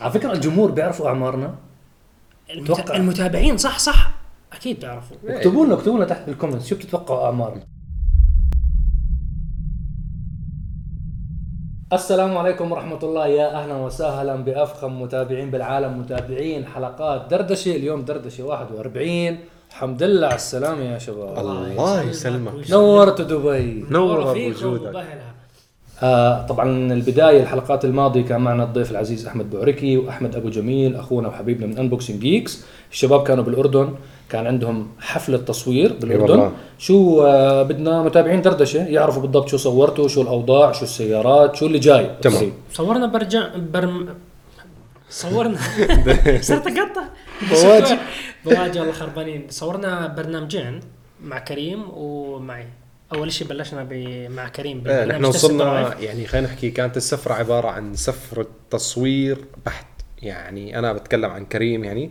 على فكرة الجمهور بيعرفوا أعمارنا. المت... توقع. المتابعين صح صح. أكيد بيعرفوا. اكتبوا لنا اكتبوا لنا تحت بالكومنتس شو بتتوقعوا أعمارنا؟ السلام عليكم ورحمة الله. يا أهلا وسهلا بأفخم متابعين بالعالم. متابعين حلقات دردشة. اليوم دردشة 41 الحمد لله على السلامة يا شباب. الله يسلمك. نورت دبي. نور وبهلها. آه طبعا البداية الحلقات الماضية كان معنا الضيف العزيز أحمد بوركي وأحمد أبو جميل أخونا وحبيبنا من Unboxing Geeks الشباب كانوا بالأردن كان عندهم حفلة تصوير بالأردن. والله. شو آه بدنا متابعين دردشة يعرفوا بالضبط شو صورتوا شو الأوضاع شو السيارات شو اللي جاي. تمام. صورنا برجع برم صورنا. صرت أقطع. بواجي. بواجي والله خربانين. صورنا برنامجين مع كريم ومعي. أول شيء بلشنا مع كريم ببرنامج نحن وصلنا. يعني خلينا نحكي كانت السفرة عبارة عن سفرة تصوير بحت. يعني أنا بتكلم عن كريم يعني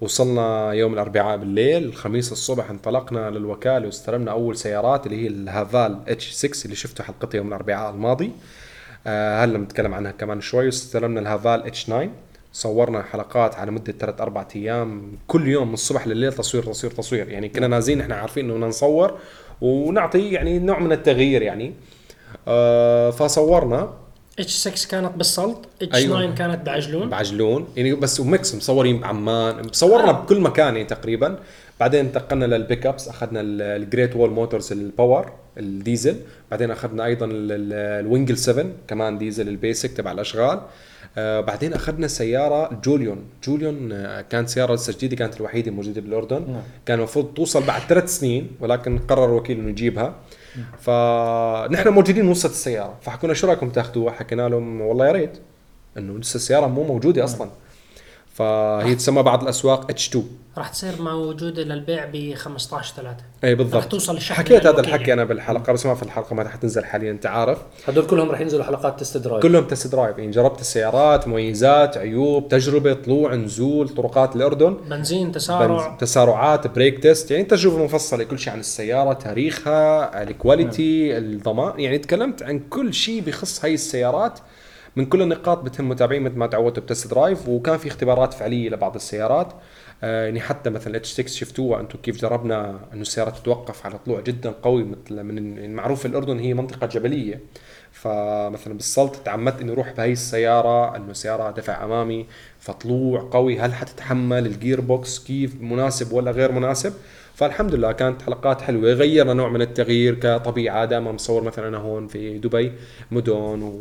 وصلنا يوم الأربعاء بالليل الخميس الصبح انطلقنا للوكالة واستلمنا أول سيارات اللي هي ال Haval H 6 اللي شفتوا حلقتها يوم الأربعاء الماضي. آه هلا بنتكلم عنها كمان شوي. واستلمنا ال Haval H 9 صورنا حلقات على مدة ثلاث أربع أيام كل يوم من الصبح لليل تصوير تصوير تصوير. يعني كنا نازلين إحنا عارفين إنه بدنا نصور. ونعطي يعني نوع من التغيير يعني. آه فصورنا. H 6 كانت بالسلط H أيوة. 9 كانت بعجلون. بعجلون. يعني بس و mix مصورين بعمان. صورنا آه. بكل مكان يعني تقريبا. بعدين انتقلنا لل pickups أخذنا ال- ال Great Wall Motors ال Power الديزل بعدين أخذنا أيضا ال- ال- Wingle 7 كمان ديزل ال basic تبع الأشغال. آه بعدين أخذنا سيارة جوليون جوليون آه كانت سيارة لسه جديده كانت الوحيدة موجودة بالأردن. نعم. كان المفروض توصل بعد ثلاث سنين ولكن قرر الوكيل إنه يجيبها. فنحن موجودين وسط السيارة. فحكونا شو رأيكم تاخذوها؟ حكينا لهم والله يا ريت. إنه لسه السيارة مو موجودة أصلا. فهي تسمى بعض الأسواق H 2 راح تصير موجودة للبيع ب 15 3 اي راح بالضبط. توصل للشحن حكيت هذا الحكي يعني. أنا بالحلقة بس ما في الحلقة ما حتنزل حاليا أنت عارف. هدول كلهم رح ينزلوا حلقات test drive كلهم test drive يعني جربت السيارات مميزات عيوب تجربة طلوع نزول طرقات الأردن. بنزين تسارع. بنز- تسارعات brake test يعني تجربة مفصلة كل شيء عن السيارة تاريخها ال quality الضمان يعني تكلمت عن كل شيء بخص هاي السيارات. من كل النقاط بتهم متابعين مثل ما تعودتوا ب test drive وكان في اختبارات فعلية لبعض السيارات. آه يعني حتى مثلا H 6 شفتوها أنتم كيف جربنا إنه السيارة تتوقف على طلوع جدا قوي مثل من المعروف الأردن هي منطقة جبلية. فمثلا بالسلط تعمدت إني أروح بهي السيارة إنه سيارة دفع أمامي فطلوع قوي. هل حتتحمل ال gearbox كيف مناسب ولا غير مناسب؟ فالحمد لله كانت حلقات حلوة غيرنا نوع من التغيير كطبيعة. دائما مصور مثلا أنا هون في دبي مدن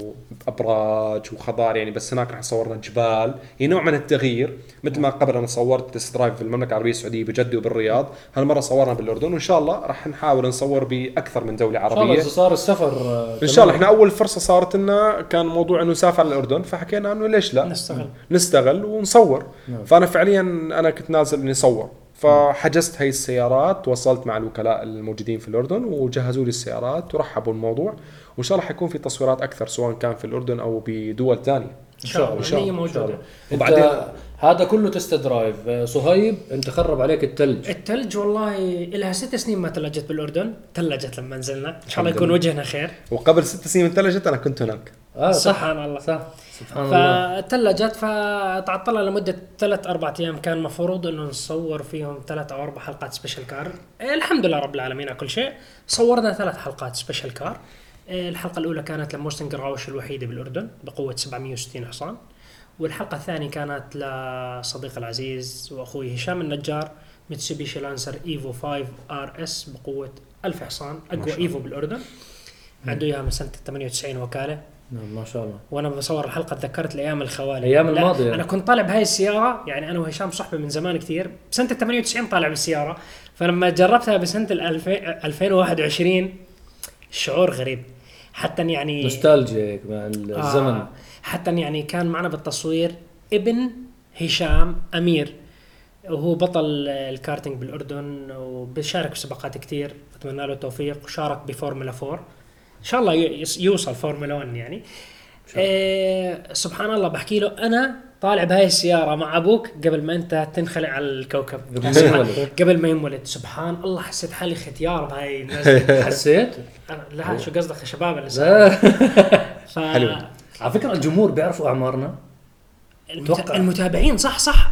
وأبراج وخضار يعني بس هناك رح صورنا جبال. هي نوع من التغيير. مثل ما قبل أنا صورت test drive في المملكة العربية السعودية بجده وبالرياض. هالمرة صورنا بالأردن وإن شاء الله رح نحاول نصور بأكثر من دولة إن شاء الله عربية. صار السفر آه، ان شاء الله. إحنا أول فرصة صارت لنا كان موضوع إنه نسافر على الأردن فحكينا إنه ليش لا؟ نستغل. نستغل ونصور. نعم. فأنا فعليا أنا كنت نازل إني اصور فحجزت هاي السيارات تواصلت مع الوكلاء الموجودين في الأردن وجهزوا لي السيارات ورحبوا الموضوع وإن شاء الله حيكون في تصويرات أكثر سواء كان في الأردن أو بدول ثانية. إن شاء الله إن شاء الله، موجودة. وبعدين- هذا كله test drive. آه، صهيب أنت خرب عليك الثلج الثلج والله لها ست سنين ما ثلجت بالأردن. ثلجت لما نزلنا. إن شاء الله يكون. وجهنا خير. وقبل ست سنين لما ثلجت أنا كنت هناك. آه صح. سبحان الله. صح. سبحان الله. فتعطلنا لمدة ثلاث أربع أيام. كان المفروض إنه نصور فيهم ثلاث أو أربع حلقات special car إيه، الحمد لله رب العالمين على كل شيء. صورنا ثلاث حلقات special car إيه، الحلقة الأولى كانت لموستنج راوش الوحيده بالأردن بقوة 760 حصان. والحلقة الثانية كانت لصديق العزيز وأخوي هشام النجار ميتسوبيشي لانسر ايفو 5 ار اس بقوة 1000 حصان. أقوى ايفو بالأردن. عنده إياها من سنة 98 وكالة. نعم ما شاء الله. وأنا بصور الحلقة تذكرت الأيام الخوالي. الأيام لا، الماضية. أنا كنت طالع بهاي السيارة يعني أنا وهشام صحبة من زمان كثير بسنة 98 طالع بالسيارة. فلما جربتها بسنة ال 2000 2021 الشعور غريب. حتى يعني نوستالجيا هيك مع الزمن آه حتى يعني كان معنا بالتصوير ابن هشام أمير. وهو بطل الكارتينج بالأردن وبيشارك بسباقات كثير أتمنى له التوفيق. وشارك بفورمولا 4 إن شاء الله يوصل فورمولا 1 يعني. إيه سبحان الله بحكي له أنا طالع بهاي السيارة مع أبوك قبل ما أنت تنخلق على الكوكب. قبل ما ينولد. سبحان الله حسيت حالي ختيار بهاي الناس. حسيت؟ أنا- لا شو قصدك يا شباب اللي ف... حلو. على فكرة الجمهور بيعرفوا أعمارنا. المت... المتابعين صح صح.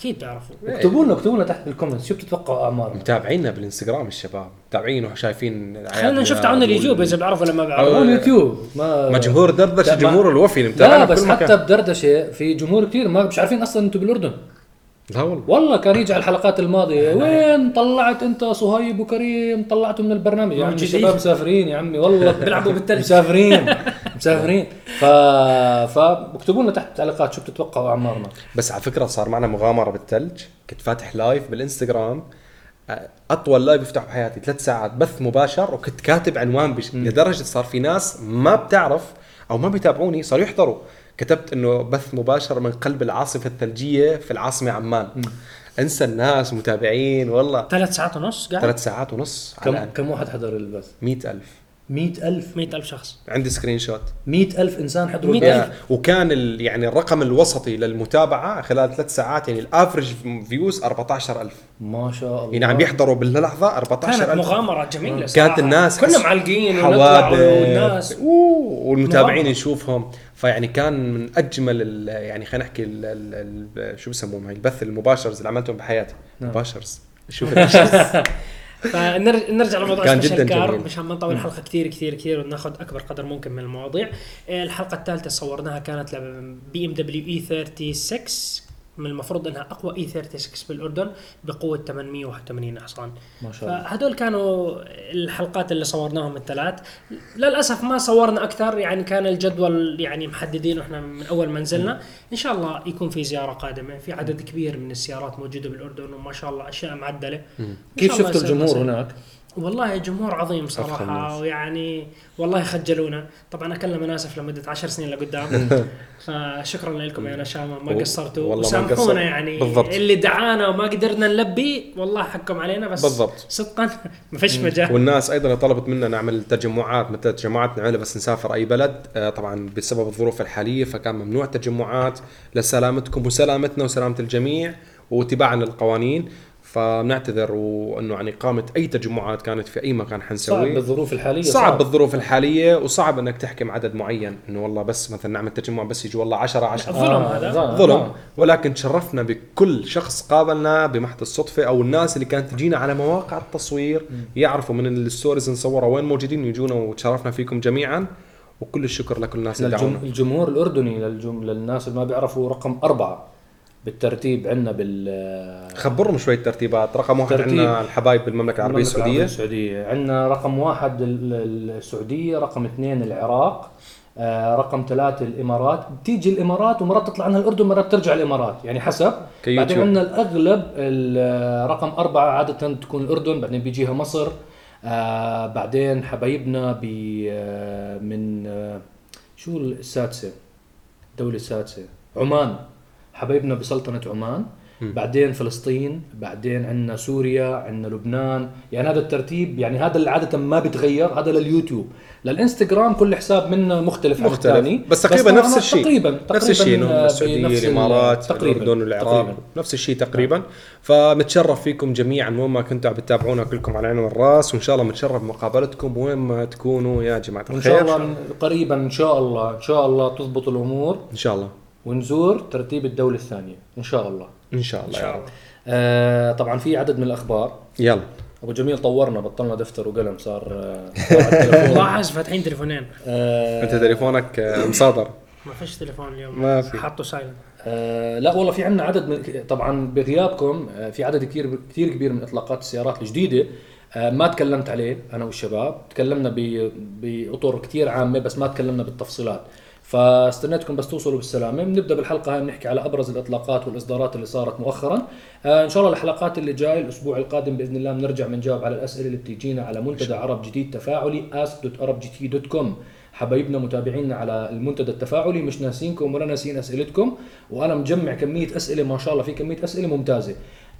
أكيد بيعرفوا اكتبوا لنا اكتبوا لنا تحت بال comments شو بتتوقعوا اعمارنا متابعينا بالإنستغرام الشباب. متابعين وشايفين خلينا نشوف تاعون اليوتيوب إذا بيعرفوا ولا ما هو بيعرفوا اليوتيوب. ما ما جمهور دردشه جمهور الوفي اللي لا متابعنا بس حتى بدردشة في جمهور كثير ما مش عارفين أصلا أنتم بالأردن. لا والله. والله كان يجي على الحلقات الماضية وين طلعت أنت صهيب وكريم؟ طلعتوا من البرنامج. يا عمي. الشباب مسافرين يا عمي والله بيلعبوا بالثلج. مسافرين. مسافرين. ف فاكتبوا لنا تحت التعليقات شو بتتوقعوا أعمارنا. بس على فكرة صار معنا مغامرة بالثلج كنت فاتح live بالإنستغرام. أطول لايف بفتحه بحياتي. ثلاث ساعات بث مباشر وكنت كاتب عنوان بش... لدرجة صار في ناس ما بتعرف أو ما بيتابعوني صاروا يحضروا. كتبت إنه بث مباشر من قلب العاصفة الثلجية في العاصمة عمان. أنسى الناس متابعين والله. ثلاث ساعات ونص قاعد؟ ثلاث ساعات ونص كم كم واحد حضر البث؟ 100000 100000 100000 شخص. عندي screenshot 100000 إنسان حضروا 100,000. البث يا- وكان ال... يعني الرقم الوسطي للمتابعة خلال ثلاث ساعات يعني ال average views 14000 ما شاء الله. يعني عم يحضروا باللحظة كانت 14000 مغامرة جميلة كانت صراحة. الناس كنا معلقين ونطلع والناس. والمتابعين مغامرة. نشوفهم. فيعني كان من أجمل ال- يعني خلينا نحكي ال- ال- ال- شو بسموهم البث المباشرز اللي عملتهم بحياتي. نعم. مباشرز. شوف. فنرجع لموضوع كان جداً جميل. مشان ما نطول الحلقة كثير كثير كثير وناخذ أكبر قدر ممكن من المواضيع. الحلقة الثالثة صورناها كانت بي ام دبليو اي 36 من المفروض أنها أقوى اي 36 بالأردن بقوة 881 حصان ما شاء الله. فهدول كانوا الحلقات اللي صورناهم الثلاث. للأسف ما صورنا أكثر يعني كان الجدول يعني محددين وإحنا من أول ما نزلنا. إن شاء الله يكون في زيارة قادمة في عدد كبير من السيارات موجودة بالأردن وما شاء الله أشياء معدلة. كيف شفتوا الجمهور. هناك؟ والله جمهور عظيم ناس. ويعني والله خجلونا. طبعا أكلنا مناسف لمدة عشر سنين لقدام. فشكرا لكم يا نشامة ما قصرتوا. وسامحونا. يعني. بالضبط. اللي دعانا وما قدرنا نلبي والله حقكم علينا بس بالضبط. صدقا ما فيش مجال. والناس أيضا طلبت منا نعمل تجمعات مثل تجمعات نعملها بس نسافر أي بلد. آه، طبعا بسبب الظروف الحالية فكان ممنوع تجمعات. لسلامتكم وسلامتنا وسلامة الجميع واتباعا للقوانين. فبنعتذر وأنه عن اقامه أي تجمعات كانت في أي مكان صعب حنسويه بالظروف الحالية صعب بالظروف الحالية وصعب إنك تحكم عدد معين. إنه والله بس مثلا نعمل تجمع بس يجي والله 10 10 ظلم هذا. ظلم. ظلم. ولكن تشرفنا بكل شخص قابلنا بمحض الصدفة أو الناس اللي كانت تجينا على مواقع التصوير يعرفوا من الستوريز نصورها وين موجودين يجونا وتشرفنا فيكم جميعا. وكل الشكر لكل الناس اللي. دعونا. الجمهور الأردني للجم... للناس اللي ما بيعرفوا رقم أربعة. بالترتيب عندنا بال خبرهم شوي الترتيبات. رقم واحد. عندنا الحبايب بالمملكة العربية السعودية. السعودية. عندنا رقم واحد ال- ال- السعودية رقم اثنين العراق آه رقم ثلاثة الإمارات. بتيجي الإمارات ومرات تطلع عنها الأردن مرات ترجع الإمارات يعني حسب. كيوتيوب. بعدين عندنا الأغلب ال- رقم أربعة عادة تكون الأردن بعدين بيجيها مصر آه بعدين حبايبنا ب آه من آه شو السادسة؟ الدولة السادسة. عمان. حبايبنا بسلطنة عمان بعدين فلسطين بعدين عندنا سوريا عندنا لبنان. يعني هذا الترتيب يعني هذا اللي عادة ما بيتغير هذا لليوتيوب. للإنستغرام كل حساب منا مختلف, مختلف. عن الثاني. بس تقريبا نفس الشيء. تقريبا نفس الشيء السعودية الإمارات تقريبا. الأردن والعراق. نفس الشيء تقريبا. فمتشرف فيكم جميعا. وين ما كنتوا عم بتتابعونا كلكم على العين والراس وإن شاء الله متشرف بمقابلتكم. وين ما تكونوا يا جماعة وان الخير. شاء الله قريبا إن شاء الله. إن شاء الله تضبط الأمور. إن شاء الله. ونزور ترتيب الدولة الثانية إن شاء الله. إن شاء الله إن شاء الله. آه طبعا في عدد من الأخبار. يلا. أبو جميل طورنا بطلنا دفتر وقلم صار آه،. لاحظ فاتحين تليفونين. آه، أنت تليفونك آه، مصادر. ما فيش تليفون اليوم. ما في. حطوا سايلنت آه لا والله في عندنا عدد من طبعا بغيابكم آه في عدد كثير كثير كبير من إطلاقات السيارات الجديدة آه ما تكلمت عليه أنا والشباب. تكلمنا ب- بأطر كثير عامة بس ما تكلمنا بالتفصيلات. فاستنيتكم بس توصلوا بالسلامه بنبدا بالحلقة هاي بنحكي على أبرز الإطلاقات والإصدارات اللي صارت مؤخرا. آه إن شاء الله الحلقات اللي جاي الأسبوع القادم بإذن الله بنرجع بنجاوب على الأسئلة اللي بتيجينا على منتدى عرب جديد تفاعلي ask.arabgt.com حبايبنا متابعينا على المنتدى التفاعلي مش ناسينكم ولا ناسين أسئلتكم. وأنا مجمع كمية أسئلة ما شاء الله في كمية أسئلة ممتازة.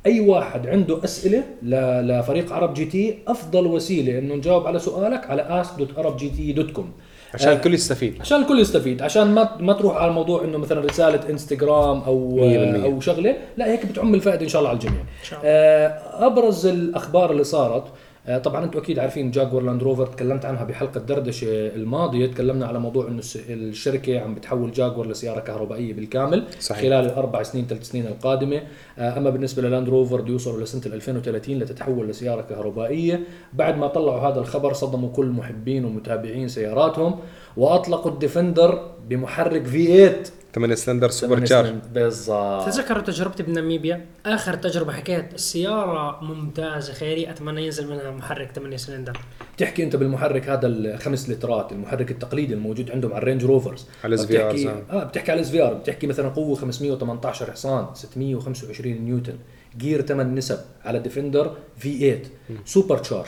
أي واحد عنده أسئلة لفريق عرب جي تي أفضل وسيلة إنه نجاوب على سؤالك على ask.arabgt.com عشان الكل يستفيد عشان الكل يستفيد عشان ما ما تروح على الموضوع إنه مثلا رسالة إنستغرام أو 100%. أو شغلة لا هيك بتعم الفائدة إن شاء الله على الجميع شاء الله. آه، أبرز الأخبار اللي صارت آه، طبعا أنتم أكيد عارفين جاكوار لاند روفر تكلمت عنها بحلقة دردشة الماضية تكلمنا على موضوع إنه الشركة عم بتحول جاكوار لسيارة كهربائية بالكامل صحيح. خلال الأربع سنين ثلاث سنين القادمة. آه، أما بالنسبة للاند روفر بده يوصلوا لسنة 2030 لتتحول لسيارة كهربائية. بعد ما طلعوا هذا الخبر صدموا كل محبين ومتابعين سياراتهم وأطلقوا الديفندر بمحرك في 8 8 cylinder supercharge بالضبط. تذكروا تجربتي بناميبيا آخر تجربة حكيت السياره ممتازة خيري أتمنى ينزل منها محرك 8 سلندر. بتحكي أنت بالمحرك هذا الخمس لترات المحرك التقليدي الموجود عندهم على الرينج روفرز على ال بتحكي SVRs آه بتحكي على ال SVR بتحكي مثلا قوة 518 حصان 625 نيوتن. gear 8 نسب على ديفندر V 8 supercharge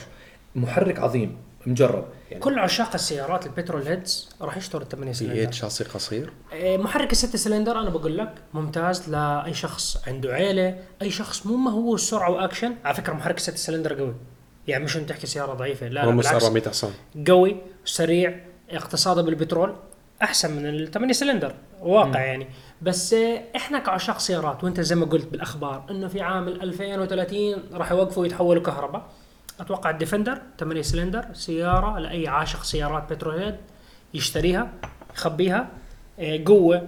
محرك عظيم مجرب. يعني. كل عشاق السيارات ال petrol heads راح يشتروا ال 8 V cylinder. 8 شاصي قصير. إيه، محرك الست سلندر أنا بقول لك ممتاز لأي شخص عنده عيلة أي شخص مو ما هو السرعه وأكشن. على فكرة محرك الست سلندر قوي. يعني مش أنت تحكي سيارة ضعيفة لا, بالعكس. 400 حصان. قوي سريع اقتصاده بالبترول أحسن من ال 8 سلندر واقع يعني. بس آه، إحنا كعشاق سيارات وأنت زي ما قلت بالأخبار إنه في عام 2030 راح يوقفوا يتحولوا كهرباء. أتوقع الديفندر 8 سلندر سيارة لأي عاشق سيارات بترول يشتريها يخبيها آه، قوة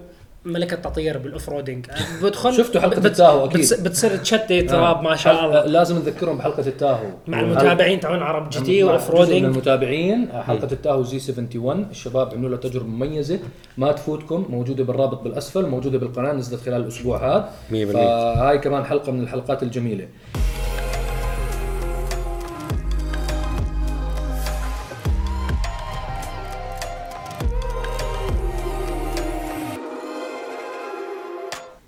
ملكة تطير بال off-roading آه، بدخل شفتوا حلقة بت- التاهو أكيد. بتص- بتصير تشتي تراب ما شاء حلقة- الله. لازم نذكرهم بحلقة التاهو. مع المتابعين تبعون عرب جي تي واوف من المتابعين حلقة التاهو زي 71 الشباب عملوا لها تجربة مميزة. ما تفوتكم موجودة بالرابط بالأسفل موجودة بالقناة نزلت خلال الأسبوع هذا. 100%. فهاي كمان حلقة من الحلقات الجميلة.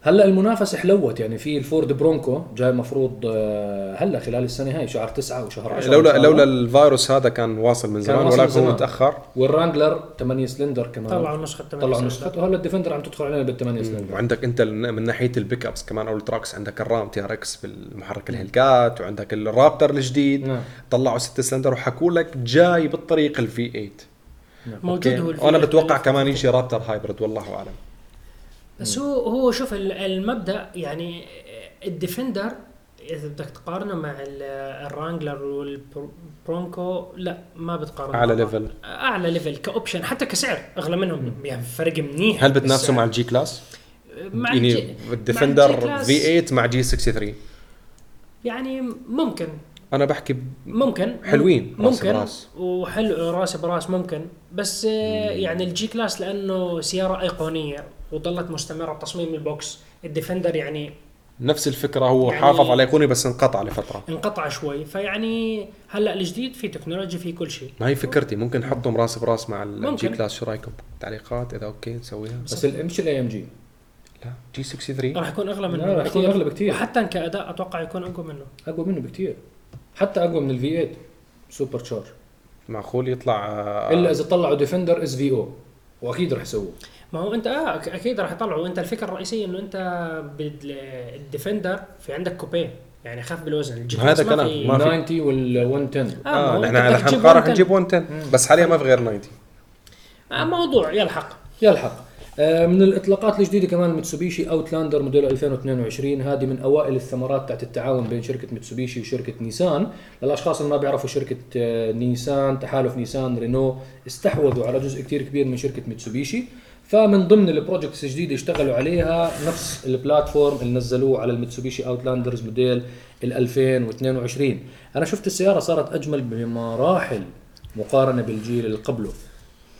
هلا المنافسة حلوت يعني في الفورد برونكو جاي المفروض آه، هلا خلال السنة هاي شهر 9 وشهر 10 لولا. لولا الفيروس هذا كان واصل من زمان ولكن هو زمان. تأخر والرانجلر 8 سلندر كمان طلعوا نسخة 8 طلعوا. نسخته وهلا الديفندر عم تدخل علينا بال 8 سلندر وعندك انت من ناحية ال pickups كمان أو ال trucks عندك الرام تي آر إكس بالمحرك الهلكات وعندك الرابتر الجديد نعم. طلعوا 6 سلندر وحكوا لك جاي بالطريق ال V8 موجود أوكي. هو ال V وأنا بتوقع كمان يجي رابتر hybrid والله أعلم بس هو هو شوف ال- المبدأ يعني الديفندر إذا بدك تقارنه مع ال- الرانجلر والبرونكو لا ما بتقارن أعلى مع بعض. level. أعلى level ك option حتى كسعر أغلى منهم. يعني فرق منيح هل بالسعر. مع الجي كلاس؟ مع يعني الديفندر V8 مع جي 63 يعني ممكن. أنا بحكي ممكن. حلوين. راس ممكن براس. وحلو راس براس ممكن. بس يعني الجي كلاس لأنه سيارة أيقونية. وظلت مستمرة بتصميم ال box. الديفندر يعني نفس الفكرة هو يعني- حافظ على ايقوني بس انقطع لفترة. انقطع شوي. فيعني هلأ الجديد في technology في كل شيء. ما هي فكرتي. ممكن نحطهم راس براس مع الجي. كلاس شو رأيكم؟ تعليقات؟ إذا أوكي نسويها. بس ال- مش ال AMG لا. جي 63 راح يكون أغلى منه. لا، راح يكون. أغلى بكثير. وحتى كأداء أتوقع يكون أقوى منه. أقوى منه بكثير حتى أقوى من ال V8 supercharged معقول يطلع آه، إلا إذا طلعوا ديفندر SVO وأكيد رح يسووه. ما هو انت آه أك- أكيد راح يطلعوا. انت الفكرة الرئيسية إنه انت بالديفندر في عندك coupe يعني خف بالوزن. هذا كلام. ما في. 90 وال 110 آه، ما آه هو نحن نحن تجيب نقارن 110. حنجيب 110 بس حاليا ما في غير 90 آه موضوع. يلحق يلحق. آه، من الإطلاقات الجديدة كمان ميتسوبيشي اوتلاندر موديل 2022 هذه من أوائل الثمرات تاعت التعاون بين شركة ميتسوبيشي وشركة نيسان. للأشخاص اللي ما بيعرفوا شركة آه، نيسان تحالف نيسان رينو استحوذوا على جزء كتير كبير من شركة ميتسوبيشي فمن ضمن ال projects الجديدة اشتغلوا عليها نفس ال platform اللي نزلوه على الميتسوبيشي اوتلاندرز موديل ال 2022 أنا شفت السيارة صارت أجمل بمراحل مقارنة بالجيل اللي قبله.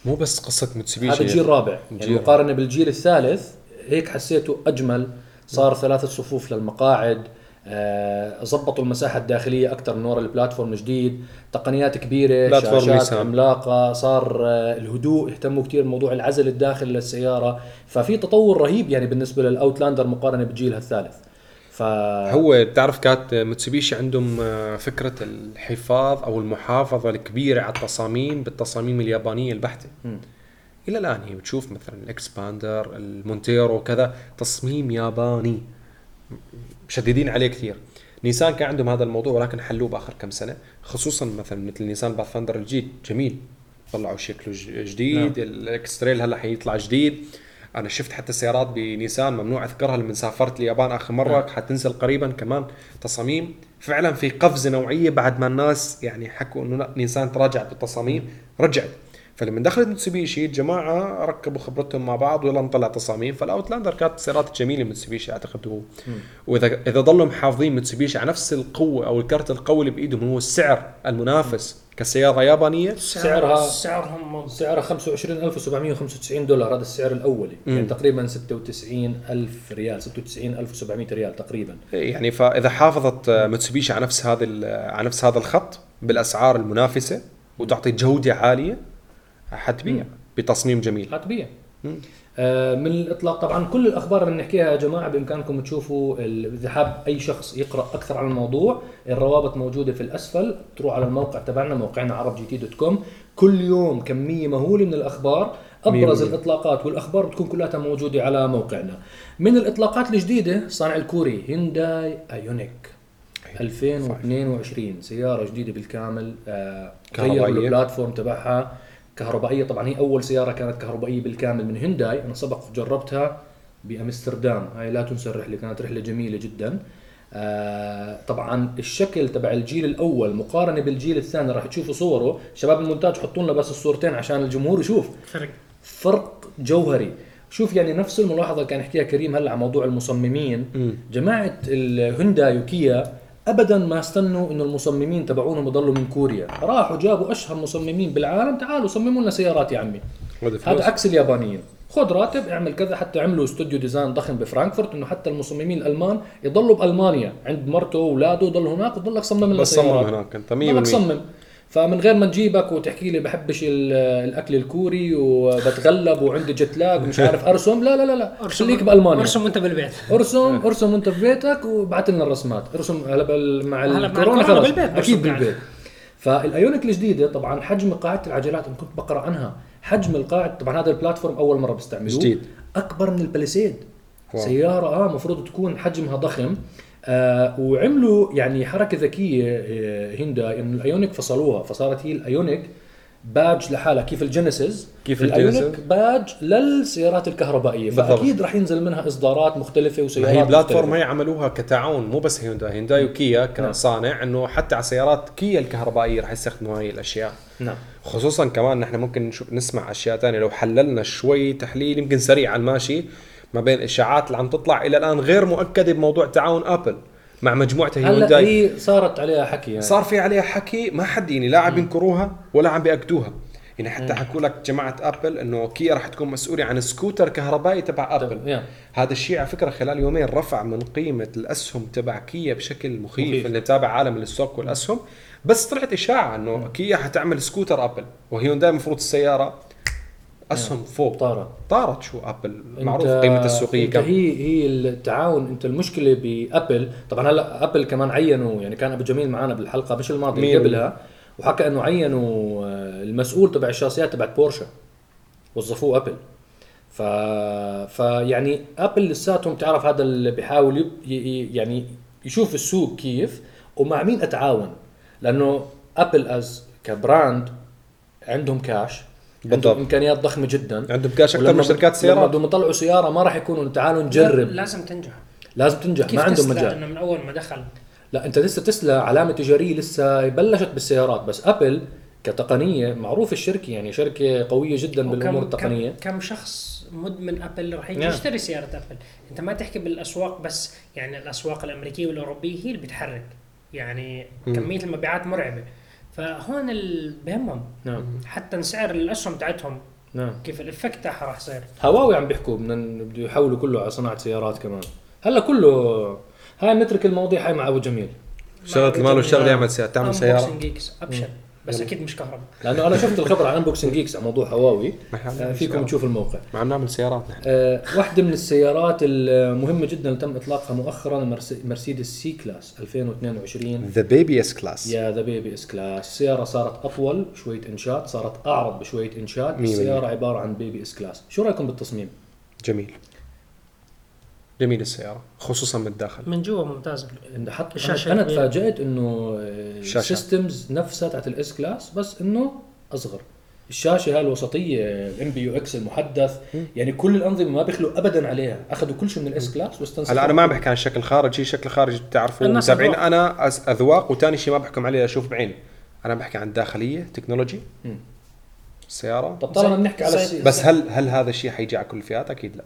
مو بس قصة متسوبيشي هذا الجيل رابع يعني مقارنة بالجيل الثالث هيك حسيته أجمل. صار ثلاثة صفوف للمقاعد. ظبطوا المساحة الداخلية أكثر من وراء البلاتفورم الجديد. تقنيات كبيرة بلاتفورم شاشات. عملاقة. صار آه، الهدوء اهتموا كثير بموضوع العزل الداخلي للسيارة. ففي تطور رهيب يعني بالنسبة للأوتلاندر مقارنة بالجيل الثالث. ف هو بتعرف كانت متسوبيشي عندهم آه، فكرة الحفاظ أو المحافظة الكبيرة على التصاميم بالتصاميم اليابانية البحتة. مم. إلى الآن هي بتشوف مثلا الإكسباندر المونتيرو وكذا تصميم ياباني. مشددين عليه كثير. نيسان كان عندهم هذا الموضوع ولكن حلوة بآخر كم سنة خصوصا مثلا مثل نيسان باثفايندر الجديد. جميل. طلعوا شكله جديد الإكستريل هلأ حيطلع جديد. أنا شفت حتى سيارات بنيسان ممنوع أذكرها لما سافرت اليابان آخر مرة نعم. حتنزل قريبا كمان تصاميم. فعلا في قفزة نوعية بعد ما الناس يعني حكوا إنه لأ نيسان تراجعت بالتصاميم رجعت. فلما دخلت متسوبيشي الجماعة ركبوا خبرتهم مع بعض ويلا نطلع تصاميم. فالاوتلاندر كانت سيارات جميلة متسوبيشي أعتقد. هو واذا إذا ضلوا محافظين متسوبيشي على نفس القوة أو الكرت القوي اللي بإيدهم هو السعر المنافس كسيارة يابانية. سعرها- سعرهم سعرها 25795 دولار. هذا السعر الاولي يعني تقريبا 96000 ريال 96700 ريال تقريبا. يعني فإذا حافظت متسوبيشي على نفس هذا ال- على نفس هذا الخط بالأسعار المنافسة وتعطي جودة عالية حتبيع بتصميم جميل. هتبيع آه من الإطلاق طبعا كل الأخبار اللي بنحكيها يا جماعة بإمكانكم تشوفوا إذا حاب أي شخص يقرأ أكثر عن الموضوع الروابط موجودة في الأسفل تروح على الموقع تبعنا موقعنا عرب جي تي dot com. كل يوم كمية مهولة من الأخبار 100 بالمية. الإطلاقات والأخبار بتكون كلها موجودة على موقعنا. من الإطلاقات الجديدة الصانع الكوري هينداي آيونيك 2022 سيارة جديدة بالكامل. آه غيروا. ال platform تبعها. كهربائية. طبعا هي أول سيارة كانت كهربائية بالكامل من هينداي أنا سبق جربتها بأمستردام. هاي لا تنسى الرحلة كانت رحلة جميلة جدا. آه طبعا الشكل تبع الجيل الأول مقارنة بالجيل الثاني راح تشوفوا صوره. شباب المونتاج حطوا لنا بس الصورتين عشان الجمهور يشوف. فرق. فرق جوهري. شوف يعني نفس الملاحظة اللي كان يحكيها كريم هلأ على موضوع المصممين. جماعة الهونداي وكيا ابدا ما استنوا إنه المصممين تبعونهم يضلوا من كوريا. راحوا جابوا أشهر مصممين بالعالم. تعالوا صمموا لنا سيارات يا عمي. هذا عكس اليابانيين. خذ راتب اعمل كذا. حتى عملوا استوديو design ضخم بفرانكفورت إنه حتى المصممين الألمان يضلوا بألمانيا. عند مرته وأولاده يضلوا هناك وتضلك صمم لنا بس صمم هناك. أنت ضلك 100% صمم. فمن غير ما نجيبك وتحكي لي بحبش ال- الأكل الكوري وبتغلب وعندي jet lag ومش عارف أرسم؟ لا لا لا لا. خليك بألمانيا. أرسم وأنت بالبيت. أرسم أرسم وأنت في بيتك وبعت لنا الرسمات. أرسم هلا بال- مع الكورونا بالبيت أكيد قاعد. بالبيت. فالآيونيك الجديدة طبعا حجم قاعدة العجلات أنا كنت بقرأ عنها حجم القاعد طبعا هذا ال platform أول مرة بستعملوه. جديد. أكبر من الباليسيد. سيارة آه المفروض تكون حجمها ضخم. وعملوا يعني حركة ذكية آه هينداي انه الأيونيك فصلوها فصارت هي الأيونيك باج لحالها كيف الجينيسيس كيف الأيونيك؟ باج للسيارات الكهربائية. بالضبط. فاكيد راح ينزل منها إصدارات مختلفة وسيارات هي platform. هي عملوها كتعاون مو بس هيونداي. هيونداي وكيا كصانع إنه حتى على سيارات كيا الكهربائية رح يستخدموا هاي الأشياء. نعم. خصوصا كمان نحن ممكن نشوف نسمع أشياء ثانية لو حللنا شوي تحليل يمكن سريع على الماشي ما بين الاشاعات اللي عم تطلع إلى الآن غير مؤكدة بموضوع تعاون آبل مع مجموعة هلا هيونداي هي صارت عليها حكي يعني. صار في عليها حكي ما حد يعني لا عم ينكروها ولا عم بيأكدوها. يعني حتى حكوا لك جماعة آبل إنه كيا رح تكون مسؤولة عن سكوتر كهربائي تبع آبل. هذا الشيء على فكرة خلال يومين رفع من قيمة الأسهم تبع كيا بشكل مخيف, مخيف. اللي تابع عالم ال stock والأسهم. بس طلعت إشاعة إنه كيا حتعمل سكوتر آبل وهيونداي المفروض السيارة أسهم فوق. طارت. طارت شو أبل؟ معروف قيمة السوقيه كم هي هي التعاون. أنت المشكلة بأبل طبعا هلأ أبل كمان عينوا يعني كان أبو جميل معنا بالحلقة مش الماضيه قبلها وحكى إنه عينوا آه، المسؤول تبع الشاسيات تبعت بورشا وظفوه أبل. ف فيعني أبل لساتهم تعرف هذا اللي بيحاول يب... ي- يعني يشوف السوق كيف ومع مين أتعاون؟ لأنه أبل as ك brand عندهم كاش بالضبط. عندهم امكانيات ضخمة جدا. عندهم كاش أكثر من شركات لما سيارات. بدهم يطلعوا سيارة ما راح يكونوا تعالوا نجرب. لازم تنجح. لازم تنجح ما عندهم تسلا؟ مجال. إنه من أول ما دخل. لا أنت لسه تسلا علامة تجارية لسه بلشت بالسيارات بس أبل كتقنية معروف الشركة يعني شركة قوية جدا بالأمور التقنية. كم, كم شخص مدمن أبل راح يجي. يشتري سيارة أبل؟ أنت ما تحكي بالأسواق بس يعني الأسواق الأمريكية والأوروبية هي اللي بتحرك. يعني كمية المبيعات مرعبة. فهون ال- بهمهم. نعم. حتى سعر الأسهم تاعتهم نعم. كيف ال effect تاعها راح يصير. هواوي عم بيحكوا بدنا بده يحولوا كله على صناعة سيارات كمان. هلا كله هاي نترك المواضيع هاي مع أبو جميل. شغلة المال والشغل يعمل سيارة تعمل سيارة. ابشر بس أكيد مش كهرباء. لأنه أنا شفت الخبر عن Unboxing Geeks على موضوع هواوي آه، فيكم تشوفوا الموقع. ما عم نعمل سيارات نحن آه، واحدة من السيارات المهمة جدا اللي تم إطلاقها مؤخرا مرسيدس C-Class 2022 the baby S-Class يا the baby S-Class السيارة صارت أطول شوية انشات صارت أعرض بشوية انشات مية السيارة عبارة عن baby S-Class شو رأيكم بالتصميم؟ جميل. جميل السيارة خصوصا من الداخل. من جوا ممتازه إن حتى الشاشة أنا. تفاجأت إنه الشاشة. ال systems نفسها تاعت ال S-Class بس إنه أصغر. الشاشة هاي الوسطية ال MBUX المحدث يعني كل الأنظمة ما بيخلوا ابدا عليها. أخذوا كل شيء من ال S-Class واستنسخوا هلا أنا ما بحكي عن الشكل الخارجي الشكل الخارجي بتعرفوا الناس متابعين أذواق. أنا أذواق وثاني شيء ما بحكم عليه أشوف بعيني. أنا بحكي عن داخلية technology. السياره طب طالما بنحكي على بس هل هل هذا الشيء حيجي على كل الفئات أكيد لا.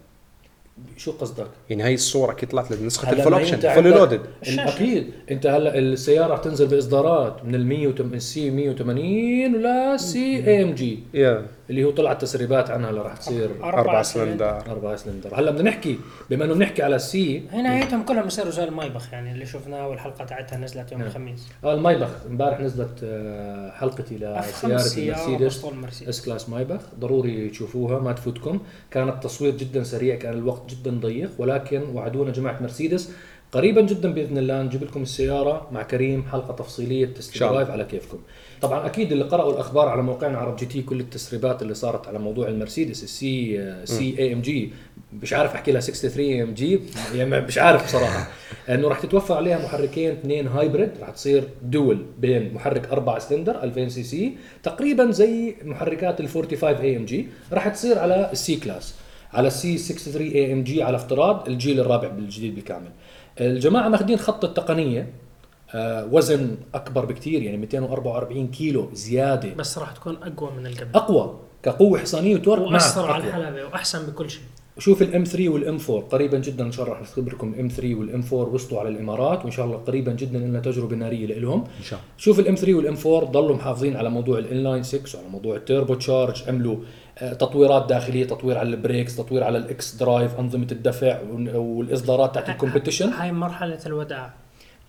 شو قصدك؟ يعني هي الصورة أكيد طلعت لك نسخه ال full option أنت full loaded. أكيد. أنت هلا السيارة تنزل بإصدارات من ال 100 من ال C 180 ولا C AMG يا اللي هو طلعت تسريبات عنها اللي راح تصير أربع سلندر. أربعة سلندر. هلا بدنا نحكي بما إنه بنحكي على ال C هنا نهايتهم كلهم يصيروا زي المايبخ يعني اللي شفناه والحلقة تاعتها نزلت يوم نعم. الخميس. آه المايبخ امبارح نزلت آه، حلقتي المرسيدس باسطول مرسيدس. S-Class مايبخ. ضروري تشوفوها ما تفوتكم. كان التصوير جدا سريع كان الوقت جدا ضيق ولكن وعدونا جماعة مرسيدس. قريبا جدا بإذن الله نجيب لكم السيارة مع كريم حلقة تفصيلية test. drive على كيفكم. طبعا أكيد اللي قرأوا الأخبار على موقعنا عرب GT كل التسريبات اللي صارت على موضوع المرسيدس السي سي اي إم جي مش عارف أحكي لها 63 AMG يعني مش عارف بصراحة. إنه راح تتوفر عليها محركين اثنين hybrid راح تصير dual بين محرك 4 سلندر 2000 سي سي تقريبا زي محركات ال 45 AMG راح تصير على ال C-Class على السي 63 اي إم جي على افتراض الجيل الرابع بالجديد بالكامل. الجماعة ماخذين خط التقنية وزن أكبر بكثير يعني 244 كيلو زيادة. بس راح تكون أقوى من القبل. أقوى كقوة حصانيه و torque وأسرع على. الحلبة وأحسن بكل شيء. شوف ال M 3 وال M 4 قريبا جدا إن شاء الله راح نخبركم ال M 3 وال M 4 وصلوا على الإمارات وإن شاء الله قريبا جدا لنا تجربة نارية لهم إن شاء الله. شوف ال M 3 وال M 4 ضلوا محافظين على موضوع ال inline 6 وعلى موضوع ال turbo charge عملوا آه، تطويرات داخلية تطوير على ال brakes تطوير على ال xDrive أنظمة الدفع وال- والإصدارات تاعت ال Competition. هاي مرحلة الوداع.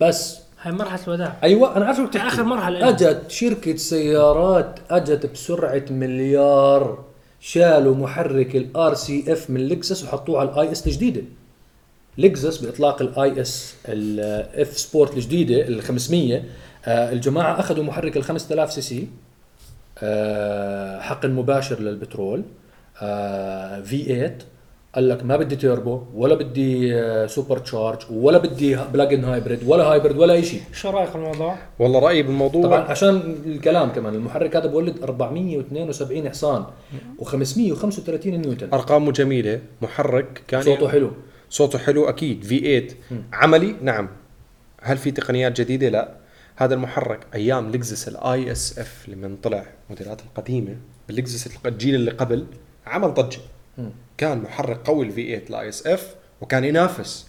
بس هاي مرحلة الوداع. أيوه أنا عارف شو بتحكي. آخر مرحلة. أجت شركة سيارات أجت بسرعة مليار شالوا محرك ال RC F من لكزس وحطوه على ال IS الجديدة. لكزس بإطلاق ال IS ال F Sport الجديدة ال 500 آه، الجماعة أخذوا محرك ال 5000 سي سي. آه، حقن مباشر للبترول. V 8 قال لك ما بدي تيربو ولا بدي آه، super charge ولا بدي plug-in hybrid ولا hybrid ولا أي شيء. شو رأيك بالموضوع؟ والله رأيي بالموضوع طبعا عشان الكلام كمان المحرك هذا بولد 472 حصان و535 نيوتن. أرقامه جميلة محرك كان صوته حلو. صوته حلو أكيد. V 8 عملي؟ نعم. هل في تقنيات جديدة؟ لا. هذا المحرك أيام لكزس ال IS F لما طلع موديلات القديمة باللكزس الجيل اللي قبل عمل ضجة. كان محرك قوي ال V 8 ال IS F وكان ينافس.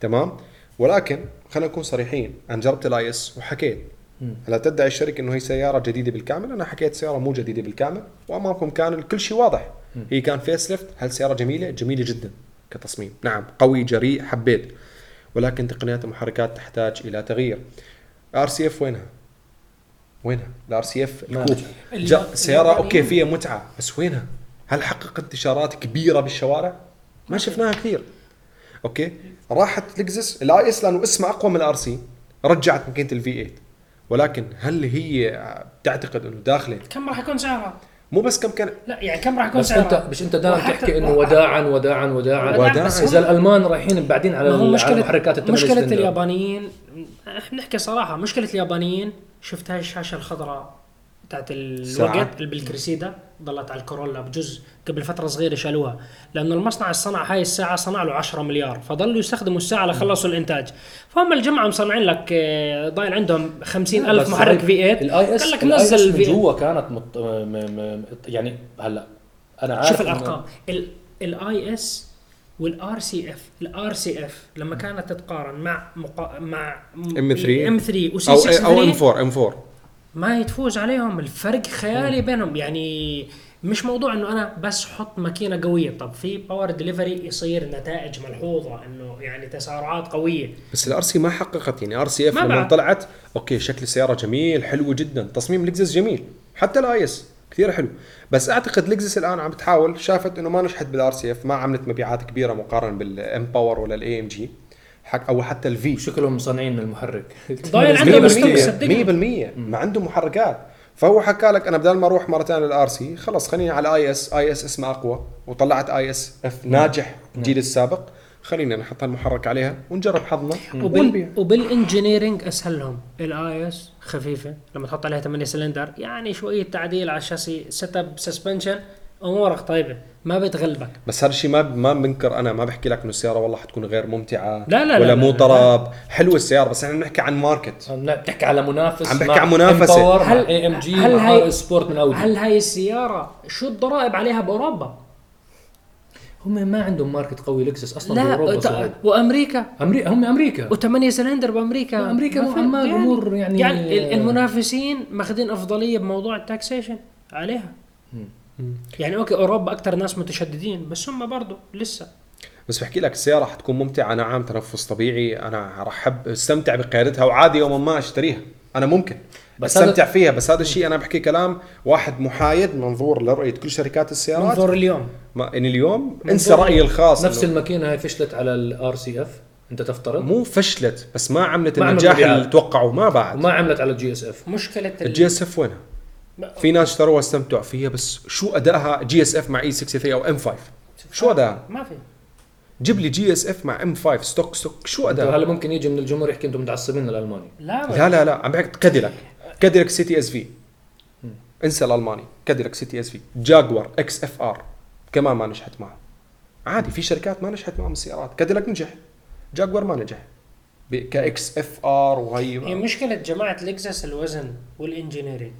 تمام؟ ولكن خلينا نكون صريحين أنا جربت ال IS وحكيت. هلا تدعي الشركة إنه هي سيارة جديدة بالكامل؟ أنا حكيت سيارة مو جديدة بالكامل وأمامكم كان كل شيء واضح. هي كان facelift هل سيارة جميلة؟ جميلة جدا كتصميم. نعم قوي جريء حبيت. ولكن تقنيات المحركات تحتاج إلى تغيير. RC F وينها؟ وينها؟ ال RC F ال coupe. اللي- جا سيارة اليابانيين- okay فيها متعة بس وينها؟ هل حقق انتشارات كبيرة بالشوارع؟ ما شفناها كثير. okay؟ راحت لكزس ال IS لأنه اسمها أقوى من ال RC. رجعت ماكينه ال V8 ولكن هل هي تعتقد إنه داخلة؟ كم راح يكون سعرها؟ مو بس كم كان لا يعني كم راح يكون بس سعرها؟ انت مش أنت دائما تحكي إنه وداعا وداعا وداعا. وداعاً. إذا الألمان رايحين بعدين على ما هو على مشكلة محركات الثمانية مشكلة سلندر. اليابانيين إحنا نحكي صراحة مشكلة اليابانيين شفت هاي الشاشة الخضراء؟ بتاعت. الوقت بالكريسيدا ضلت على الكورولا بجزء قبل فترة صغيرة شالوها لأنه المصنع اللي صنع هاي الساعة صنع له 10 مليار فضلوا يستخدموا الساعة لخلصوا الإنتاج. فهم الجماعة مصنعين لك آه، ضايل عندهم 50 لا، ألف بس محرك في 8 ال IS قال لك نزل من جوا كانت مط... م... م... يعني هلأ أنا عارف شوف الأرقام. ال IS وال RC F ال RC F لما كانت تتقارن مع مقا... مع M3 M3 و C أو 63 أو M4 M4 ما يتفوز عليهم الفرق خيالي بينهم. يعني مش موضوع إنه أنا بس حط ماكينة قوية. طب في power delivery يصير نتائج ملحوظة إنه يعني تسارعات قوية. بس ال RC ما حققت. يعني RC F ما لما. طلعت أوكي شكل السياره جميل حلو جدا. تصميم لكزس جميل. حتى ال IS كثير حلو. بس أعتقد لكزس الآن عم بتحاول شافت إنه ما نجحت بال RC F ما عملت مبيعات كبيرة مقارنة بال M Power ولا ال AMG أو حتى الفي. شكلهم مصنعين المحرك. ضايل عندهم 100% stock صدقني. 100% ما عنده محركات. فهو حكى لك أنا بدل ما أروح مرتين لل RC خلص خليني على IS. IS اسمه أقوى. وطلعت IS F ناجح الجيل السابق. خلينا نحط المحرك عليها ونجرب حظنا. وبال ونبيع وبال engineering اسهل لهم ال IS خفيفة. لما تحط عليها 8 سلندر يعني شوية تعديل على الشاسي setup suspension امورك طيبه ما بتغلبك. بس هذا الشيء ما ما بنكر أنا ما بحكي لك إنه السيارة والله حتكون غير ممتعة لا- لا- ولا لا- مو لا- طرب. حلوة السيارة بس إحنا بنحكي عن market. بتحكي على منافس عم بحكي عن مع هل- AMG هل ار سبورت من أودي. هل هاي السيارة شو الضرائب عليها بأوروبا؟ هم ما عندهم market قوي لكزس أصلا لا بأوروبا صعب. وأمريكا؟ أمريكا هم أمريكا. و8 سلندر بأمريكا؟ أمريكا ما ما الأمور يعني- يعني ال- المنافسين ماخذين أفضلية بموضوع ال taxation عليها. يعني أوكي أوروبا أكثر ناس متشددين بس هم برضه لسه. بس بحكي لك السيارة حتكون ممتعة. نعم تنفس طبيعي. أنا راح أحب أستمتع بقيادتها. وعادي يوما ما أشتريها. أنا ممكن بس أستمتع هذا- فيها. بس هذا الشيء أنا بحكي كلام واحد محايد منظور لرؤية كل شركات السيارات. منظور اليوم. ما ان اليوم منظور انسى رأيي الخاص. نفس إنه الماكينة هاي فشلت على ال RC F أنت تفترض؟ مو فشلت بس ما عملت ما النجاح. اللي توقعوا ما بعد. وما عملت على ال GS F مشكلة ال- ال GS F وينها؟ في ناس اشتروها استمتعوا فيها بس شو أدائها GS F مع E63 أو M5 شو أدائها؟ ما في. جيب لي GS F مع M5 stock stock شو هلا أدائها؟ ممكن يجي من الجمهور يحكي أنتم متعصبين الألماني. لا لا لا لا عم بحكي كاديلاك كاديلاك CTS-V انسى الألماني. كاديلاك سي تي اس في جاكور إكس اف ار كمان ما نجحت معه. عادي في شركات ما نجحت معهم السيارات كاديلاك نجح. جاكور ما نجح. ك XFR وهي هي مشكلة جماعة لكزس الوزن وال engineering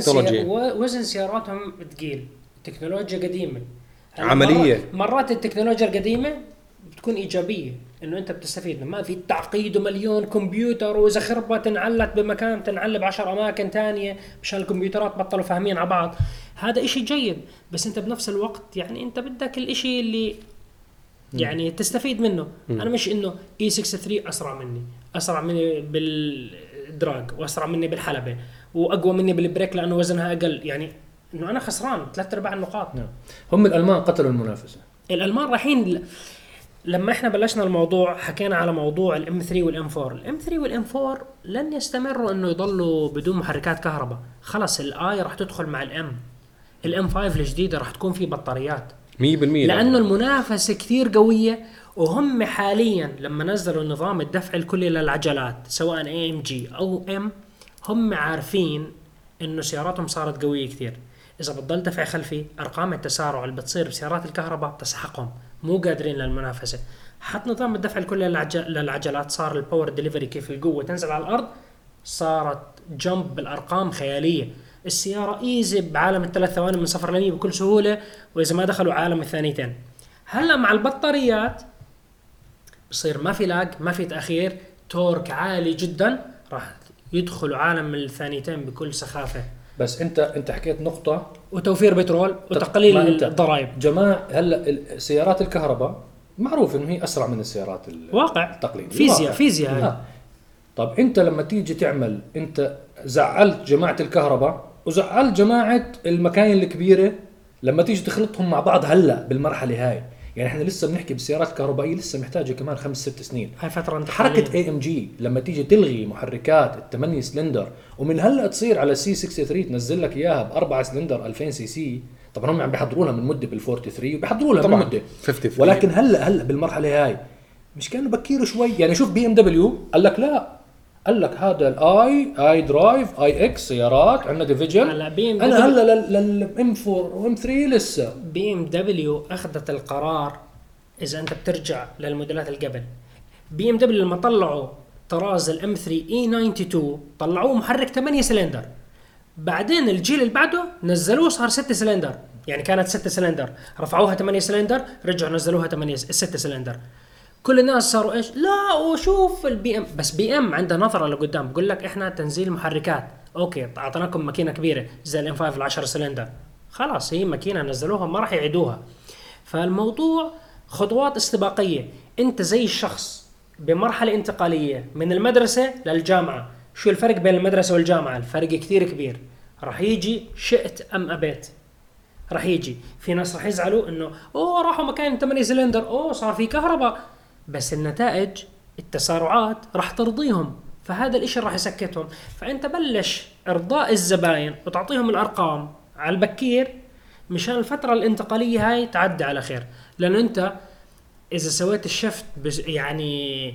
سيا... و- وزن سياراتهم ثقيل التكنولوجيا قديمة. هلا عملية. مرات, مرات التكنولوجيا القديمة بتكون إيجابية إنه أنت بتستفيد. ما في تعقيد ومليون كمبيوتر وإذا خربت انعلت بمكان تنعل بعشر أماكن تانية مشان الكمبيوترات بطلوا فاهمين على بعض. هذا إشي جيد. بس أنت بنفس الوقت يعني أنت بدك الإشي اللي يعني تستفيد منه. أنا مش إنه اي 63 أسرع مني. أسرع مني بالدراج وأسرع مني بالحلبة. وأقوى مني بالبريك لأنه وزنها أقل. يعني إنه أنا خسران ثلاث أرباع النقاط. نعم. هم الألمان قتلوا المنافسة. الألمان رايحين ل- لما إحنا بلشنا الموضوع حكينا على موضوع ال M3 وال M4 ال M3 وال M4 لن يستمروا إنه يضلوا بدون محركات كهرباء. خلص ال E راح تدخل مع ال M ال M5 الجديدة راح تكون في بطاريات. 100% لأنه المنافسة كثير قوية وهم حاليا لما نزلوا نظام الدفع الكلي للعجلات سواء AMG أو M هم عارفين إنه سياراتهم صارت قوية كثير. إذا بتضل دفع خلفي أرقام التسارع اللي بتصير بسيارات الكهرباء بتسحقهم مو قادرين للمنافسة. حتى نظام الدفع الكلي للعج- للعجلات صار ال power delivery كيف القوة تنزل على الأرض صارت jump بالأرقام خيالية. السيارة easy بعالم الثلاث ثواني من صفر ل 100 بكل سهولة وإذا ما دخلوا عالم الثانيتين. هلأ مع البطاريات بصير ما في lag ما في تأخير تورك عالي جدا راح يدخلوا عالم الثانيتين بكل سخافة. بس انت انت حكيت نقطة. وتوفير بترول وتقليل الضرائب. جماعة هلا سيارات الكهرباء معروف إنه هي أسرع من السيارات ال- واقع. التقليديه فيزياء. فيزياء هاي آه. طب انت لما تيجي تعمل انت زعلت جماعة الكهرباء وزعلت جماعة المكاين الكبيرة لما تيجي تخلطهم مع بعض هلا بالمرحلة هاي. يعني إحنا لسه بنحكي بالسيارات الكهربائيه لسه محتاجة كمان خمس ست سنين هاي فترة. حركة AMG لما تيجي تلغي محركات الثمانية سلندر ومن هلأ تصير على C63 تنزل لك إياها بأربعة سلندر 2000 سي سي طبعا هم عم بيحضروا لها من مدة بال 43 وبيحضروا لها من. مدة 53. ولكن هلأ هلأ بالمرحلة هاي مش كانوا بكير شوي يعني شوف BMW قال لك لا قال لك هذا ال i eDrive iX سيارات عندنا division هلا BMW أنا هلا لل M4 و M3 لسه. B MW أخذت القرار إذا أنت بترجع للموديلات اللي قبل. BMW لما طلعوا طراز ال M3 E92 طلعوه محرك 8 سلندر. بعدين الجيل اللي بعده نزلوه صار 6 سلندر. يعني كانت 6 سلندر. رفعوها 8 سلندر رجعوا نزلوها 8 6 سلندر. كل الناس صاروا إيش؟ لا وشوف ال BM. بس BM عندها نظرة لقدام. بقول لك إحنا تنزيل محركات. أوكي أعطيناكم ماكينة كبيرة زي ال M5 ال 10 سلندر. خلاص هي ماكينة نزلوها ما راح يعيدوها. فالموضوع خطوات استباقية. أنت زي الشخص بمرحلة انتقالية من المدرسة للجامعة. شو الفرق بين المدرسة والجامعة؟ الفرق كثير كبير. راح يجي شئت أم أبيت. راح يجي. في ناس راح يزعلوا إنه أوه راحوا مكان 8 سلندر. أوه صار في كهرباء. بس النتائج التسارعات راح ترضيهم فهذا الإشي راح يسكتهم. فأنت بلش إرضاء الزباين وتعطيهم الأرقام على البكير مشان الفترة الانتقالية هاي تعدي على خير. لأنه أنت إذا سويت ال shift بز يعني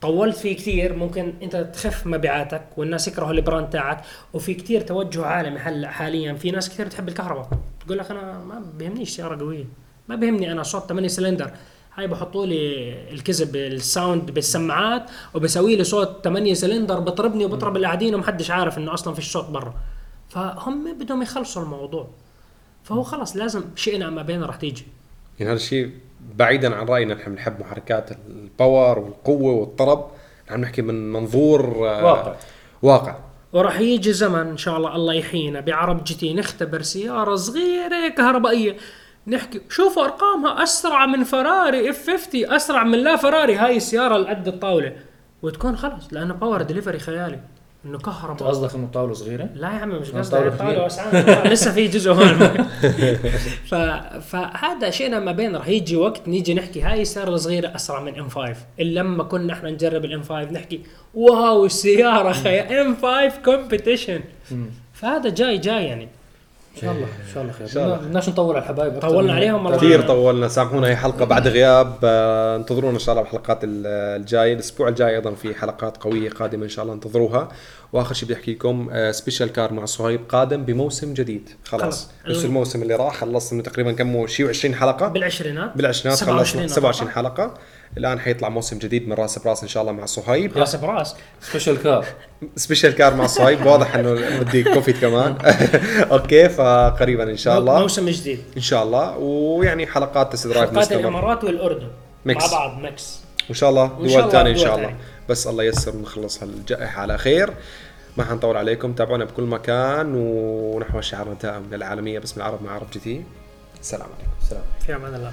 طولت فيه كثير ممكن أنت تخف مبيعاتك والناس يكرهوا ال brand تاعك وفي كثير توجه عالمي هلا حاليا. في ناس كثير تحب الكهرباء تقول لك أنا ما بيهمنيش سيارة قوية ما بيهمني أنا صوت 8 سلندر. هاي بحطوا لي الكذب ال sound بالسماعات وبسوي لي صوت 8 سلندر بطربني وبطرب اللي قاعدين ومحدش عارف إنه أصلا في صوت برا. فهم بدهم يخلصوا الموضوع. فهو خلص لازم شئنا ام ابينا راح تيجي. يعني هذا الشيء بعيدا عن رأينا نحن بنحب محركات ال power والقوة والطرب. نحن بنحكي من منظور آه، واقع. واقع. وراح يجي زمن إن شاء الله الله يحيينا بعرب GT نختبر سيارة صغيرة كهربائية. نحكي شوفوا أرقامها أسرع من فراري F 50 أسرع من LaFerrari. هاي السيارة اللي قد الطاولة. وتكون خلص لأنه power delivery خيالي. إنه أنت كهرباء قصدك إنه الطاولة صغيرة؟ لا يا عمي مش قصدي. طاولة. واسعة لسه في جزء هون. ف... فهذا شيء ما بين راح يجي وقت نيجي نحكي هاي السيارة الصغيرة أسرع من M 5 الا لما كنا إحنا نجرب ال M 5 نحكي wow السيارة خي M 5 Competition فهذا جاي جاي يعني. إن شاء الله إن شاء الله خير. شاء الله. بدناش نطول على الحبايب طولنا عليهم. كثير طولنا. سامحونا هي حلقة بعد غياب. آه، انتظرونا إن شاء الله بالحلقات ال- الجايه الأسبوع الجاي أيضا في حلقات قوية قادمة إن شاء الله انتظروها. وآخر شيء بدي احكي لكم special car مع صهيب قادم بموسم جديد. خلاص. نفس الموسم اللي راح خلصنا تقريبا كم شيء و20 حلقة؟ بالعشرينات. بالعشرينات 27 خلصنا 27 حلقة. الآن حيطلع موسم جديد من رأس براس إن شاء الله مع صهيب. رأس براس. special car special car مع صهيب. واضح إنه بدي coffee كمان. okay فقريبا إن شاء الله. موسم جديد. إن شاء الله. ويعني حلقات test drive حلقات مستمر. الإمارات والأردن. mix. مع بعض mix. وإن شاء الله دول ثانية إن شاء الله. بس الله ييسر ونخلص هالجائحة على خير. ما حنطول عليكم تابعونا بكل مكان. ونحو شعارنا دائم للعالميه باسم العرب مع عرب GT. السلام عليكم. سلام في أمان الله.